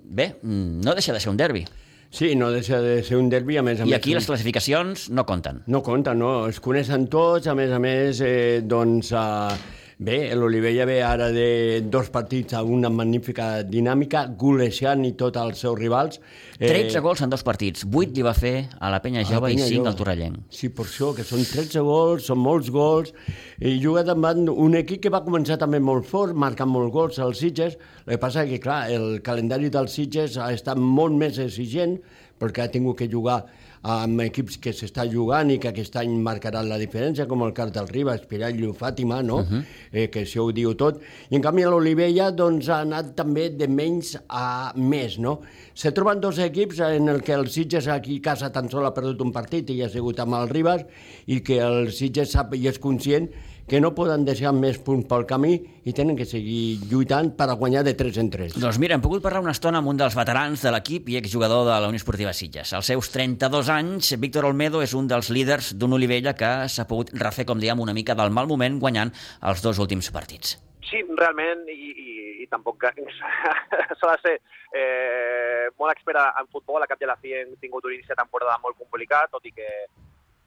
S1: bé, no deixa de ser un derbi.
S4: Sí, no deixa de ser un derbi, a més a
S1: I
S4: més...
S1: aquí les classificacions no compten.
S4: No compta, no. Es coneixen tots, a més a més, eh, doncs... Eh, bé, l'Olivella ve ara de dos partits a una magnífica dinàmica, golejant i tots els seus rivals.
S1: Eh... 13 gols en dos partits. 8 li va fer a la Penya Jove i 5 al Torrellenc.
S4: Sí, per això, que són 13 gols, són molts gols, i juga davant un equip que va començar també molt fort, marcant molts gols als Sitges. El que passa que, clar, el calendari dels Sitges ha estat molt més exigent, perquè ha tingut que jugar amb equips que s'està jugant i que aquest any marcaran la diferència, com el cas del Ribas, Pirallo, Fàtima, no? Uh -huh. eh, que això ho diu tot. I en canvi l'Olivella doncs, ha anat també de menys a més, no? Se troben dos equips en el que el Sitges aquí a casa tan sol ha perdut un partit i ha sigut amb el Ribas i que el Sitges sap i és conscient que no poden deixar més punts pel camí i tenen que seguir lluitant per a guanyar de 3 en 3.
S1: Doncs mira, hem pogut parlar una estona amb un dels veterans de l'equip i exjugador de la Unió Esportiva Sitges. Als seus 32 anys, Víctor Olmedo és un dels líders d'un Olivella que s'ha pogut refer, com dèiem, una mica del mal moment guanyant els dos últims partits.
S10: Sí, realment, i, i, i tampoc s'ha (laughs) de ser eh, molt expert en futbol. A cap i a la fi hem tingut un inici de temporada molt complicat, tot i que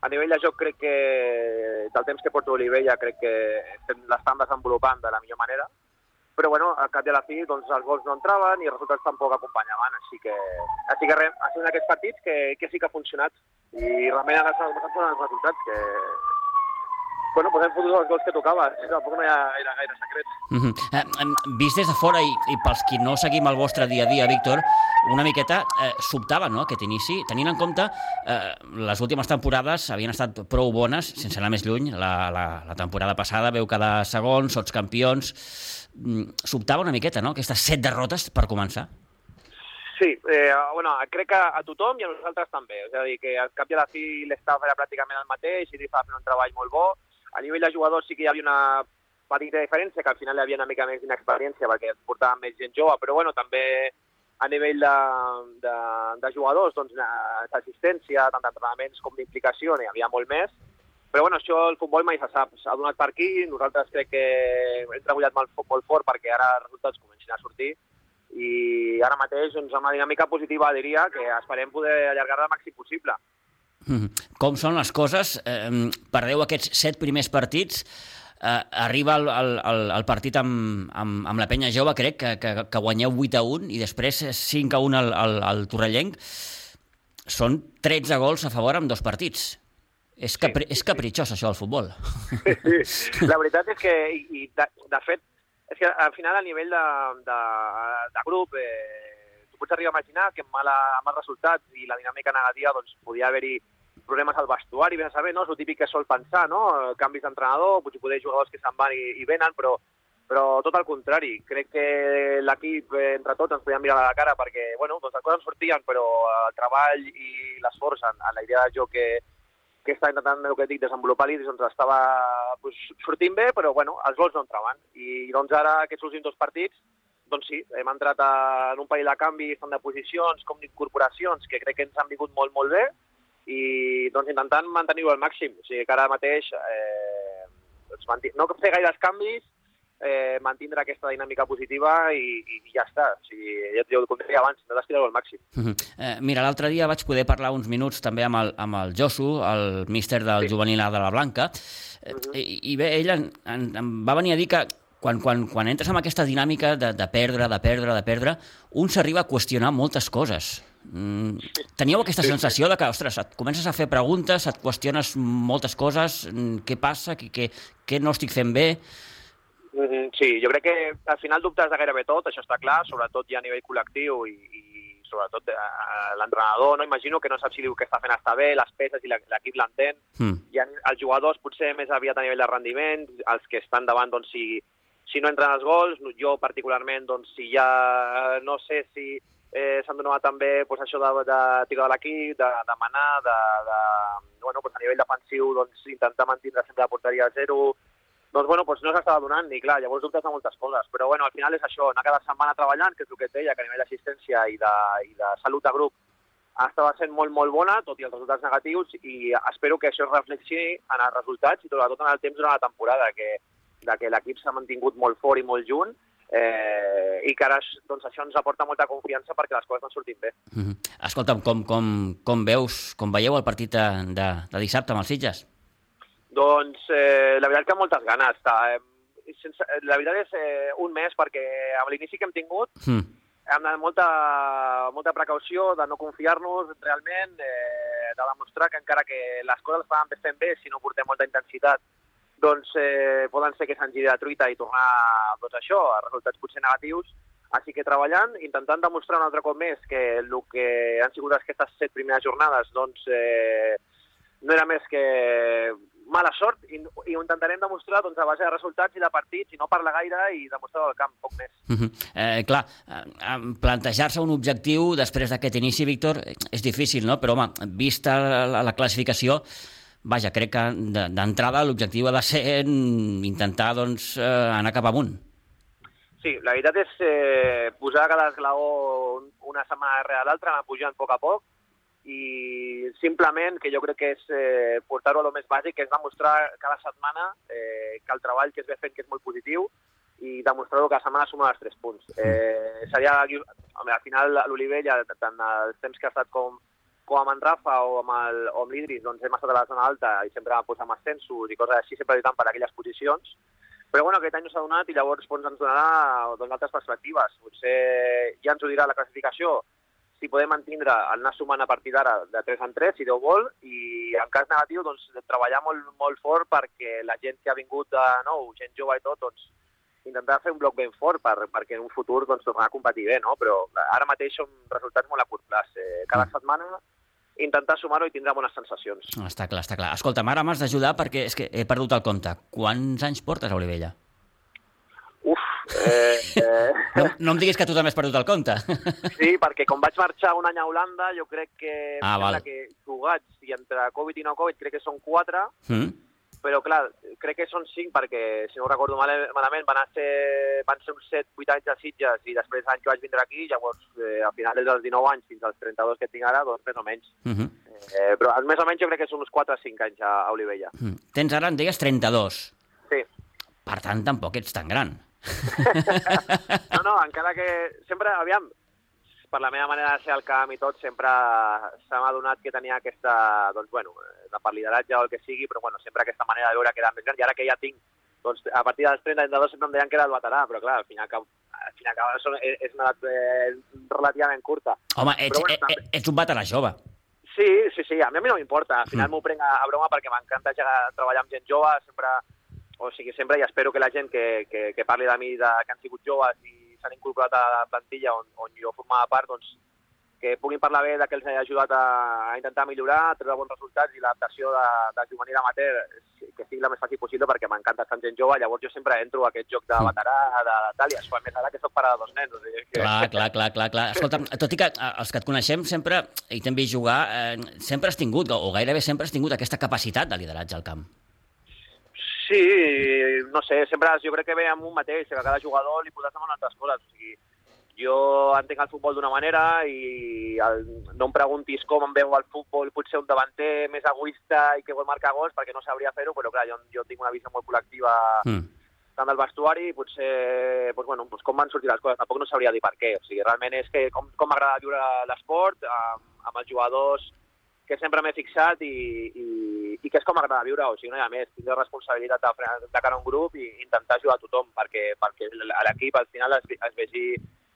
S10: a nivell de joc crec que del temps que porto Olivella crec que l'estan desenvolupant de la millor manera. Però bueno, al cap a la fi doncs, els gols no entraven i els resultats tampoc acompanyaven, així que, així que res, ha sigut aquests partits que, que sí que ha funcionat. I realment han estat els resultats que, bueno, pues hem fotut els gols que tocava, tampoc no hi ha gaire, gaire secrets.
S1: Mm -hmm. eh, vist des de fora i, i pels qui no seguim el vostre dia a dia, Víctor, una miqueta eh, sobtava no, aquest inici, tenint en compte eh, les últimes temporades havien estat prou bones, sense anar més lluny, la, la, la temporada passada veu cada segon, sots campions, mm, sobtava una miqueta, no?, aquestes set derrotes per començar.
S10: Sí, eh, bueno, crec que a tothom i a nosaltres també. És a dir, que al cap i a la fi l'estava era pràcticament el mateix i fent un treball molt bo. A nivell de jugadors sí que hi havia una petita diferència, que al final hi havia una mica més d'inexperiència perquè portàvem més gent jove, però bueno, també a nivell de, de, de jugadors, doncs, d'assistència, tant d'entrenaments com d'implicació, n'hi havia molt més. Però bueno, això el futbol mai se sap. S'ha donat per aquí, nosaltres crec que hem treballat molt, molt fort perquè ara els resultats comencin a sortir i ara mateix doncs, amb una dinàmica positiva diria que esperem poder allargar-la el màxim possible.
S1: Com són les coses? Eh, perdeu aquests set primers partits, eh, arriba el, el, el partit amb, amb, amb la penya jove, crec, que, que, que guanyeu 8 a 1 i després 5 a 1 al, al, al Torrellenc. Són 13 gols a favor amb dos partits. És, capri sí, és capritxós, això, del futbol.
S10: Sí, la veritat és que, i, de, de fet, és que al final a nivell de, de, de grup eh, pots arribar a imaginar que amb, mala, amb els resultats i la dinàmica negativa doncs, podia haver-hi problemes al vestuari, ben a saber, no? És el típic que sol pensar, no? Canvis d'entrenador, potser poder jugadors que se'n van i, i venen, però, però tot el contrari. Crec que l'equip, eh, entre tots, ens podíem mirar a la cara perquè, bueno, doncs les coses sortien, però el treball i l'esforç en, en la idea de joc que, que està intentant, el que dic, desenvolupar l'Iris, doncs estava pues, sortint bé, però bueno, els gols no entraven. I doncs ara, aquests últims dos partits, doncs sí, hem entrat a, en un parell de canvis, tant de posicions com d'incorporacions, que crec que ens han vingut molt, molt bé, i doncs intentant mantenir-ho al màxim. O sigui que ara mateix eh, doncs, no fer gaires canvis, eh, mantindre aquesta dinàmica positiva i, i, i ja està. O sigui, ja, ja com deia abans, no d'estirar-ho al màxim.
S1: Uh (laughs) -huh. eh, mira, l'altre dia vaig poder parlar uns minuts també amb el, amb el Josu, el míster del sí. juvenil de la Blanca, uh -huh. i, i bé, ell em, em, em va venir a dir que quan, quan, quan entres en aquesta dinàmica de, de perdre, de perdre, de perdre, un s'arriba a qüestionar moltes coses. Mm, teníeu aquesta sensació de que, ostres, et comences a fer preguntes, et qüestiones moltes coses, mm, què passa, què, què, què no estic fent bé...
S10: Mm, Sí, jo crec que al final dubtes de gairebé tot, això està clar, sobretot ja a nivell col·lectiu i, i sobretot l'entrenador, no? Imagino que no sap si diu que està fent està bé, les peces i la- l'equip l'entén.
S1: Mm.
S10: Ha els jugadors potser més aviat a nivell de rendiment, els que estan davant, doncs, si, si no entren els gols, jo particularment, doncs, si ja no sé si eh, s'han donat també doncs, això de, de tirar de l'equip, de, de manar, de, de, bueno, doncs, a nivell defensiu, doncs, intentar mantenir sempre la porteria a zero, doncs, bueno, doncs no s'estava donant, i clar, llavors dubtes de moltes coses. Però, bueno, al final és això, anar cada setmana treballant, que és el que et deia, que a nivell d'assistència i, de, i de salut de grup estava sent molt, molt bona, tot i els resultats negatius, i espero que això es reflexi en els resultats i sobretot en el temps durant la temporada, que, de que l'equip s'ha mantingut molt fort i molt junt, eh, i que ara doncs, això ens aporta molta confiança perquè les coses no sortin bé.
S1: Mm -hmm. Escolta'm, com, com, com veus, com veieu el partit de, de, de dissabte amb els Sitges?
S10: Doncs eh, la veritat que moltes ganes. Està, eh, sense, la veritat és eh, un mes perquè amb l'inici que hem tingut
S1: Mm.
S10: hem de molta, molta precaució de no confiar-nos realment, eh, de demostrar que encara que les coses van fent bé, si no portem molta intensitat, doncs eh, poden ser que se'ns giri truita i tornar doncs, això, a resultats potser negatius. Així que treballant, intentant demostrar un altre cop més que el que han sigut aquestes set primeres jornades doncs, eh, no era més que mala sort i, i ho intentarem demostrar doncs, a base de resultats i de partits i no parlar gaire i demostrar al camp poc més.
S1: Mm -hmm. eh, clar, eh, plantejar-se un objectiu després d'aquest inici, Víctor, és difícil, no? Però, home, vista la, la classificació, vaja, crec que de- d'entrada l'objectiu ha de ser mm, intentar doncs, eh, anar cap amunt.
S10: Sí, la veritat és eh, posar cada esglaó un- una setmana darrere l'altra, anar pujant a poc a poc, i simplement, que jo crec que és eh, portar-ho a lo més bàsic, que és demostrar cada setmana eh, que el treball que es ve fent que és molt positiu i demostrar-ho cada setmana suma els tres punts. Eh, seria, home, al final l'Olivella, tant els temps que ha estat com, com amb en Rafa o amb, el, o amb l'Idris, doncs hem estat a la zona alta i sempre amb ascensos i coses així, sempre lluitant per aquelles posicions. Però bueno, aquest any no s'ha donat i llavors doncs, ens donarà doncs, altres perspectives. Potser ja ens ho dirà la classificació si podem mantindre el anar sumant a partir d'ara de 3 en 3, si Déu vol, i en cas negatiu, doncs, treballar molt, molt fort perquè la gent que ha vingut de nou, gent jove i tot, doncs, intentar fer un bloc ben fort per, perquè en un futur doncs, tornar a competir bé, no? Però ara mateix són resultats molt a curt plaç. Eh, cada setmana intentar sumar-ho i tindrà bones sensacions.
S1: Està clar, està clar. Escolta, ara m'has d'ajudar perquè és que he perdut el compte. Quants anys portes a Olivella?
S10: Uf, eh, eh, (laughs)
S1: No, no em diguis que tu també has perdut el compte. (laughs)
S10: sí, perquè com vaig marxar un any a Holanda, jo crec que,
S1: Ah, val.
S10: que jugats i entre Covid i no Covid crec que són 4,
S1: Mm?
S10: Però clar, crec que són 5 perquè, si no ho recordo mal- malament, van, a ser, van ser uns 7-8 anys a Sitges i després l'any que vaig vindre aquí, llavors eh, al final des dels 19 anys fins als 32 que tinc ara, doncs més o menys.
S1: Mm -hmm.
S10: Eh, però més o menys jo crec que són uns 4-5 anys a, a Olivella.
S1: Mm. Tens ara, em deies, 32.
S10: Sí.
S1: Per tant, tampoc ets tan gran. (laughs)
S10: No, no, encara que sempre, aviam, per la meva manera de ser al camp i tot, sempre se m'ha donat que tenia aquesta, doncs, bueno, de per lideratge o el que sigui, però, bueno, sempre aquesta manera de veure que era més gran, i ara que ja tinc, doncs, a partir dels 32 sempre em deien que era el veterà, però, clar, al final, que, al final que són, és una edat eh, relativament curta.
S1: Home, ets,
S10: Però, bueno,
S1: e-
S10: també-
S1: e- ets un veterà jove.
S10: Sí, sí, sí, a mi, a mi no m'importa. Al final
S1: Mm.
S10: m'ho prenc a, a broma perquè m'encanta treballar amb gent jove, sempre, o sigui, sempre, i espero que la gent que, que, que parli de mi, de, que han sigut joves i s'han incorporat a la plantilla on, on jo formava part, doncs, que puguin parlar bé de que els he ajudat a, a intentar millorar, a treure bons resultats i l'adaptació de, de juvenil amateur que sigui la més fàcil possible perquè m'encanta estar amb gent jove, llavors jo sempre entro a aquest joc de veterà, de, de tal, i això, a més ara que soc pare de dos nens. O sigui, que...
S1: Clar, clar, clar, clar, clar. Escolta, tot i que eh, els que et coneixem sempre, i t'hem vist jugar, eh, sempre has tingut, o gairebé sempre has tingut aquesta capacitat de lideratge al camp.
S10: Sí, no sé, sempre jo crec que ve amb un mateix, que a cada jugador li podràs demanar altres coses. O sigui, jo entenc el futbol d'una manera i el, no em preguntis com em veu el futbol, potser un davanter més egoista i que vol marcar gols, perquè no sabria fer-ho, però clar, jo, jo tinc una visió molt col·lectiva
S1: Mm.
S10: tant del vestuari i potser doncs, bueno, doncs com van sortir les coses, tampoc no sabria dir per què. O sigui, realment és que com, com m'agrada viure l'esport amb, amb els jugadors que sempre m'he fixat i, i, i que és com m'agrada viure, o sigui, no hi ha més. Tinc la responsabilitat de, de cara a un grup i intentar ajudar a tothom perquè, perquè l'equip al final es, es vegi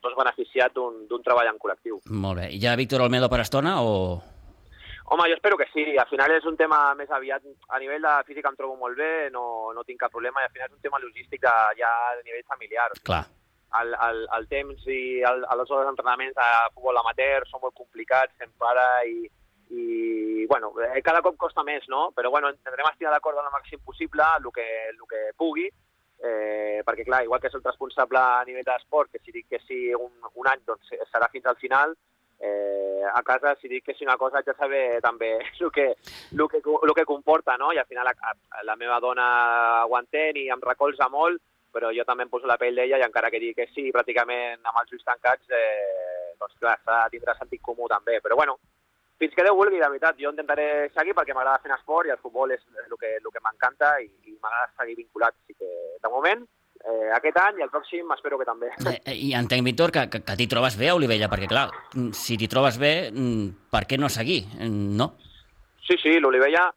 S10: doncs, beneficiat d'un treball en col·lectiu.
S1: Molt bé. I ja Víctor Olmedo per estona o...?
S10: Home, jo espero que sí. Al final és un tema més aviat... A nivell de física em trobo molt bé, no, no tinc cap problema, i al final és un tema logístic de, ja a nivell familiar.
S1: Clar.
S10: El, el, el temps i el, els hores d'entrenaments de futbol amateur són molt complicats, se'n para i, i bueno, eh, cada cop costa més, no? Però bueno, intentarem estar d'acord al màxim possible el que, el que pugui, eh, perquè clar, igual que és el responsable a nivell d'esport, que si dic que sí un, un any, doncs serà fins al final, eh, a casa si dic que sí una cosa de saber també (laughs) el que, el que, el que comporta, no? I al final la, la meva dona ho entén i em recolza molt, però jo també em poso la pell d'ella i encara que digui que sí, pràcticament amb els ulls tancats, eh, doncs clar, s'ha de tindre sentit comú també. Però bueno, fins que Déu vulgui, de veritat, jo intentaré seguir perquè m'agrada fer esport i el futbol és el que, el que m'encanta i, i m'agrada seguir vinculat. Així que, de moment, eh, aquest any i el pròxim espero que també.
S1: Eh, I entenc, Víctor, que, que, que t'hi trobes bé a Olivella, perquè, clar, si t'hi trobes bé, per què no seguir? No?
S10: Sí, sí, l'Olivella...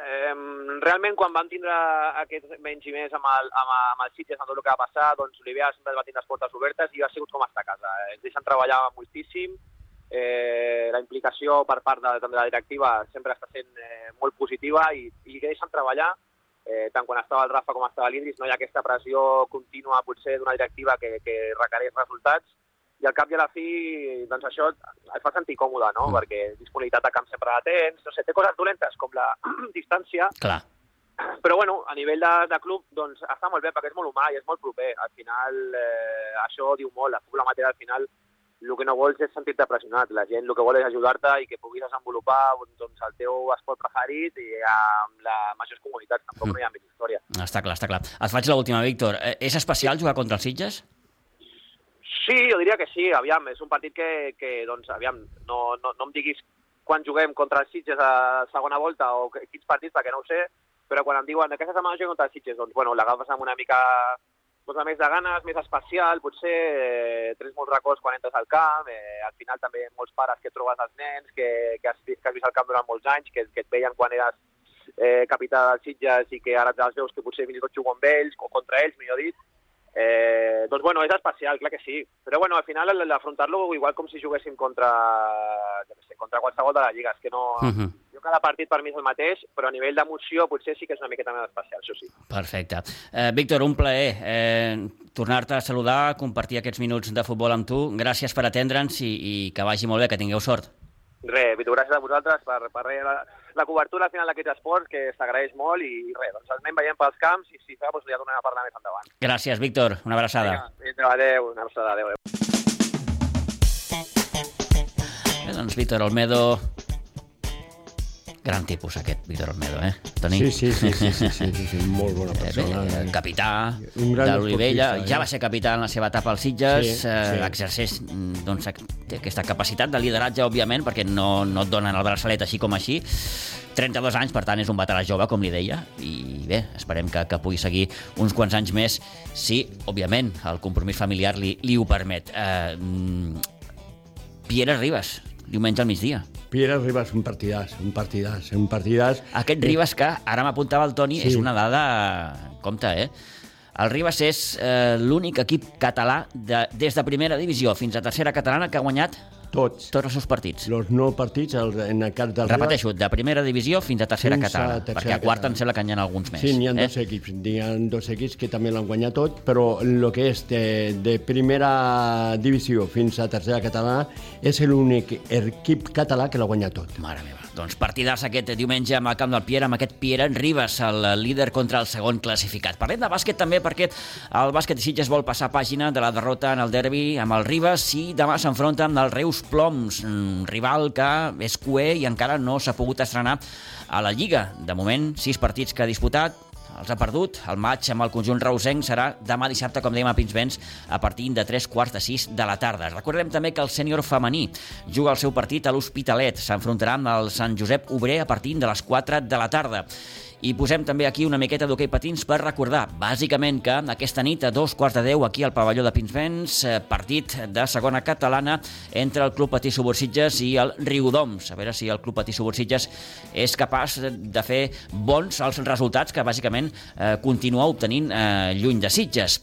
S10: Eh, realment, quan vam tindre aquest menys i més amb el, amb, amb el Sitges, amb tot el que va passar, doncs Olivella sempre va tindre les portes obertes i ha sigut com estar a casa. Ens deixen treballar moltíssim, eh, la implicació per part de, de la directiva sempre està sent eh, molt positiva i, i deixen treballar eh, tant quan estava el Rafa com estava l'Indris, no hi ha aquesta pressió contínua potser d'una directiva que, que requereix resultats i al cap i a la fi, doncs això et fa sentir còmode, no? Mm. Perquè disponibilitat de camp sempre la tens, no sé, té coses dolentes com la (clears throat) distància,
S1: Clar.
S10: però bueno, a nivell de, de club doncs està molt bé perquè és molt humà i és molt proper. Al final eh, això diu molt, el futbol amateur al final el que no vols és sentir-te pressionat. La gent el que vol és ajudar-te i que puguis desenvolupar doncs, el teu esport preferit i amb la majors comunitats. Tampoc mm. no hi ha més història.
S1: Està clar, està clar. Et faig l'última, Víctor. Eh, És especial jugar contra els Sitges?
S10: Sí, jo diria que sí. Aviam, és un partit que, que doncs, aviam, no, no, no em diguis quan juguem contra els Sitges a segona volta o quins partits, perquè no ho sé, però quan em diuen aquesta setmana juguem contra els Sitges, doncs, bueno, l'agafes amb una mica doncs, més de ganes, més especial, potser eh, tens molts records quan entres al camp, eh, al final també molts pares que trobes els nens, que, que, has, que has vist el camp durant molts anys, que, que et veien quan eres eh, capità dels Sitges i que ara els veus que potser fins i tot juguen amb ells, o contra ells, millor dit, Eh, doncs bueno, és especial, clar que sí. Però bueno, al final l'afrontar-lo igual com si juguéssim contra, jo sé, contra qualsevol de la Lliga. És que no... Uh -huh. Jo cada partit per mi és el mateix, però a nivell d'emoció potser sí que és una miqueta més especial, això sí.
S1: Perfecte. Eh, Víctor, un plaer eh, tornar-te a saludar, compartir aquests minuts de futbol amb tu. Gràcies per atendre'ns i, i que vagi molt bé, que tingueu sort.
S10: Res, Vitor, gràcies a vosaltres per, per res, la, la cobertura al final d'aquests esports, que s'agraeix molt, i res, doncs anem veient pels camps, i si fa, doncs ja tornem a parlar més endavant.
S1: Gràcies, Víctor. Una abraçada.
S10: Vinga, adéu, una abraçada, adéu, adéu.
S1: Bé, doncs Víctor Olmedo... Gran tipus aquest, Víctor Olmedo, eh, Toni?
S4: Sí, sí, sí, sí, sí, sí, sí, sí molt bona (laughs) persona.
S1: Eh, bé, capità
S4: Un gran
S1: de l'Olivella,
S4: eh?
S1: ja va ser capità en la seva etapa als Sitges,
S4: Sí,
S1: eh,
S4: sí.
S1: exerceix mm, doncs, aquesta capacitat de lideratge, òbviament, perquè no, no et donen el braçalet així com així. 32 anys, per tant, és un veterà jove, com li deia, i bé, esperem que, que pugui seguir uns quants anys més, si, òbviament, el compromís familiar li, li ho permet. Eh, mm, Pierre Ribas, diumenge al migdia.
S4: Pierre Ribas, un partidàs, un partidàs, un partidàs.
S1: Aquest Ribas que, ara m'apuntava el Toni,
S4: Sí.
S1: és una dada... Compte, eh? El Ribas és eh, l'únic equip català de, des de primera divisió fins a tercera catalana que ha guanyat
S4: Tots.
S1: tots els seus partits.
S4: Los nou partits, el, en el cas del
S1: Repeteixo, de primera divisió fins a tercera
S4: Fins a
S1: catalana,
S4: tercera
S1: perquè a quarta
S4: catalana.
S1: em sembla que n'hi ha alguns més.
S4: Sí, n'hi ha
S1: eh?
S4: dos equips, n'hi ha dos equips que també l'han guanyat tot, però el que és de, de primera divisió fins a tercera catalana és l'únic equip català que l'ha guanyat tot.
S1: Mare meva. Doncs partidars aquest diumenge amb el camp del Pierre, amb aquest Pierre Ribas, el líder contra el segon classificat. Parlem de bàsquet també perquè el bàsquet de Sitges vol passar pàgina de la derrota en el derbi amb el Ribas i demà s'enfronta amb el Reus Ploms, un rival que és cué i encara no s'ha pogut estrenar a la Lliga. De moment, sis partits que ha disputat, els ha perdut. El maig amb el conjunt reusenc serà demà dissabte, com dèiem a Pinsbens, a partir de 3 quarts de 6 de la tarda. Recordem també que el sènior femení juga el seu partit a l'Hospitalet. S'enfrontarà amb el Sant Josep Obrer a partir de les 4 de la tarda. I posem també aquí una miqueta d'hoquei patins per recordar, bàsicament, que aquesta nit a dos quarts de deu aquí al pavelló de Pinsbens, eh, partit de segona catalana entre el Club Patí Subursitges i el Riudoms. A veure si el Club Patí Subursitges és capaç de fer bons els resultats que bàsicament eh, continua obtenint eh, lluny de Sitges.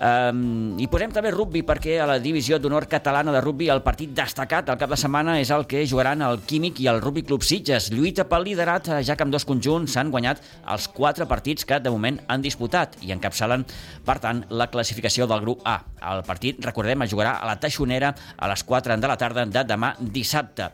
S1: Eh, I posem també rugby perquè a la divisió d'honor catalana de rugby el partit destacat al cap de setmana és el que jugaran el Químic i el Rugby Club Sitges. Lluita pel liderat, eh, ja que amb dos conjunts s'han guanyat els quatre partits que de moment han disputat i encapçalen, per tant, la classificació del grup A. El partit, recordem, es jugarà a la Taixonera a les 4 de la tarda de demà dissabte.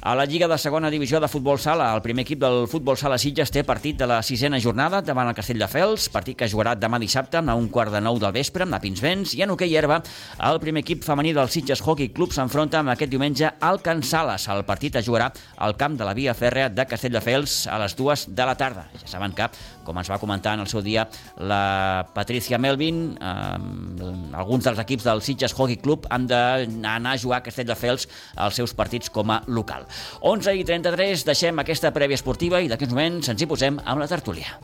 S1: A la Lliga de Segona Divisió de Futbol Sala, el primer equip del Futbol Sala Sitges té partit de la sisena jornada davant el Castelldefels, partit que jugarà demà dissabte a un quart de nou del vespre a Pinsbens i en hoquei herba el primer equip femení del Sitges Hockey Club s'enfronta amb aquest diumenge al Can Sales. El partit es jugarà al camp de la via fèrrea de Castelldefels a les dues de la tarda. Saben que, com ens va comentar en el seu dia la Patricia Melvin, eh, alguns dels equips del Sitges Hockey Club han d'anar a jugar a Castelldefels als seus partits com a local. 11 i 33, deixem aquesta prèvia esportiva i d'aquí uns moments ens hi posem amb la tertúlia.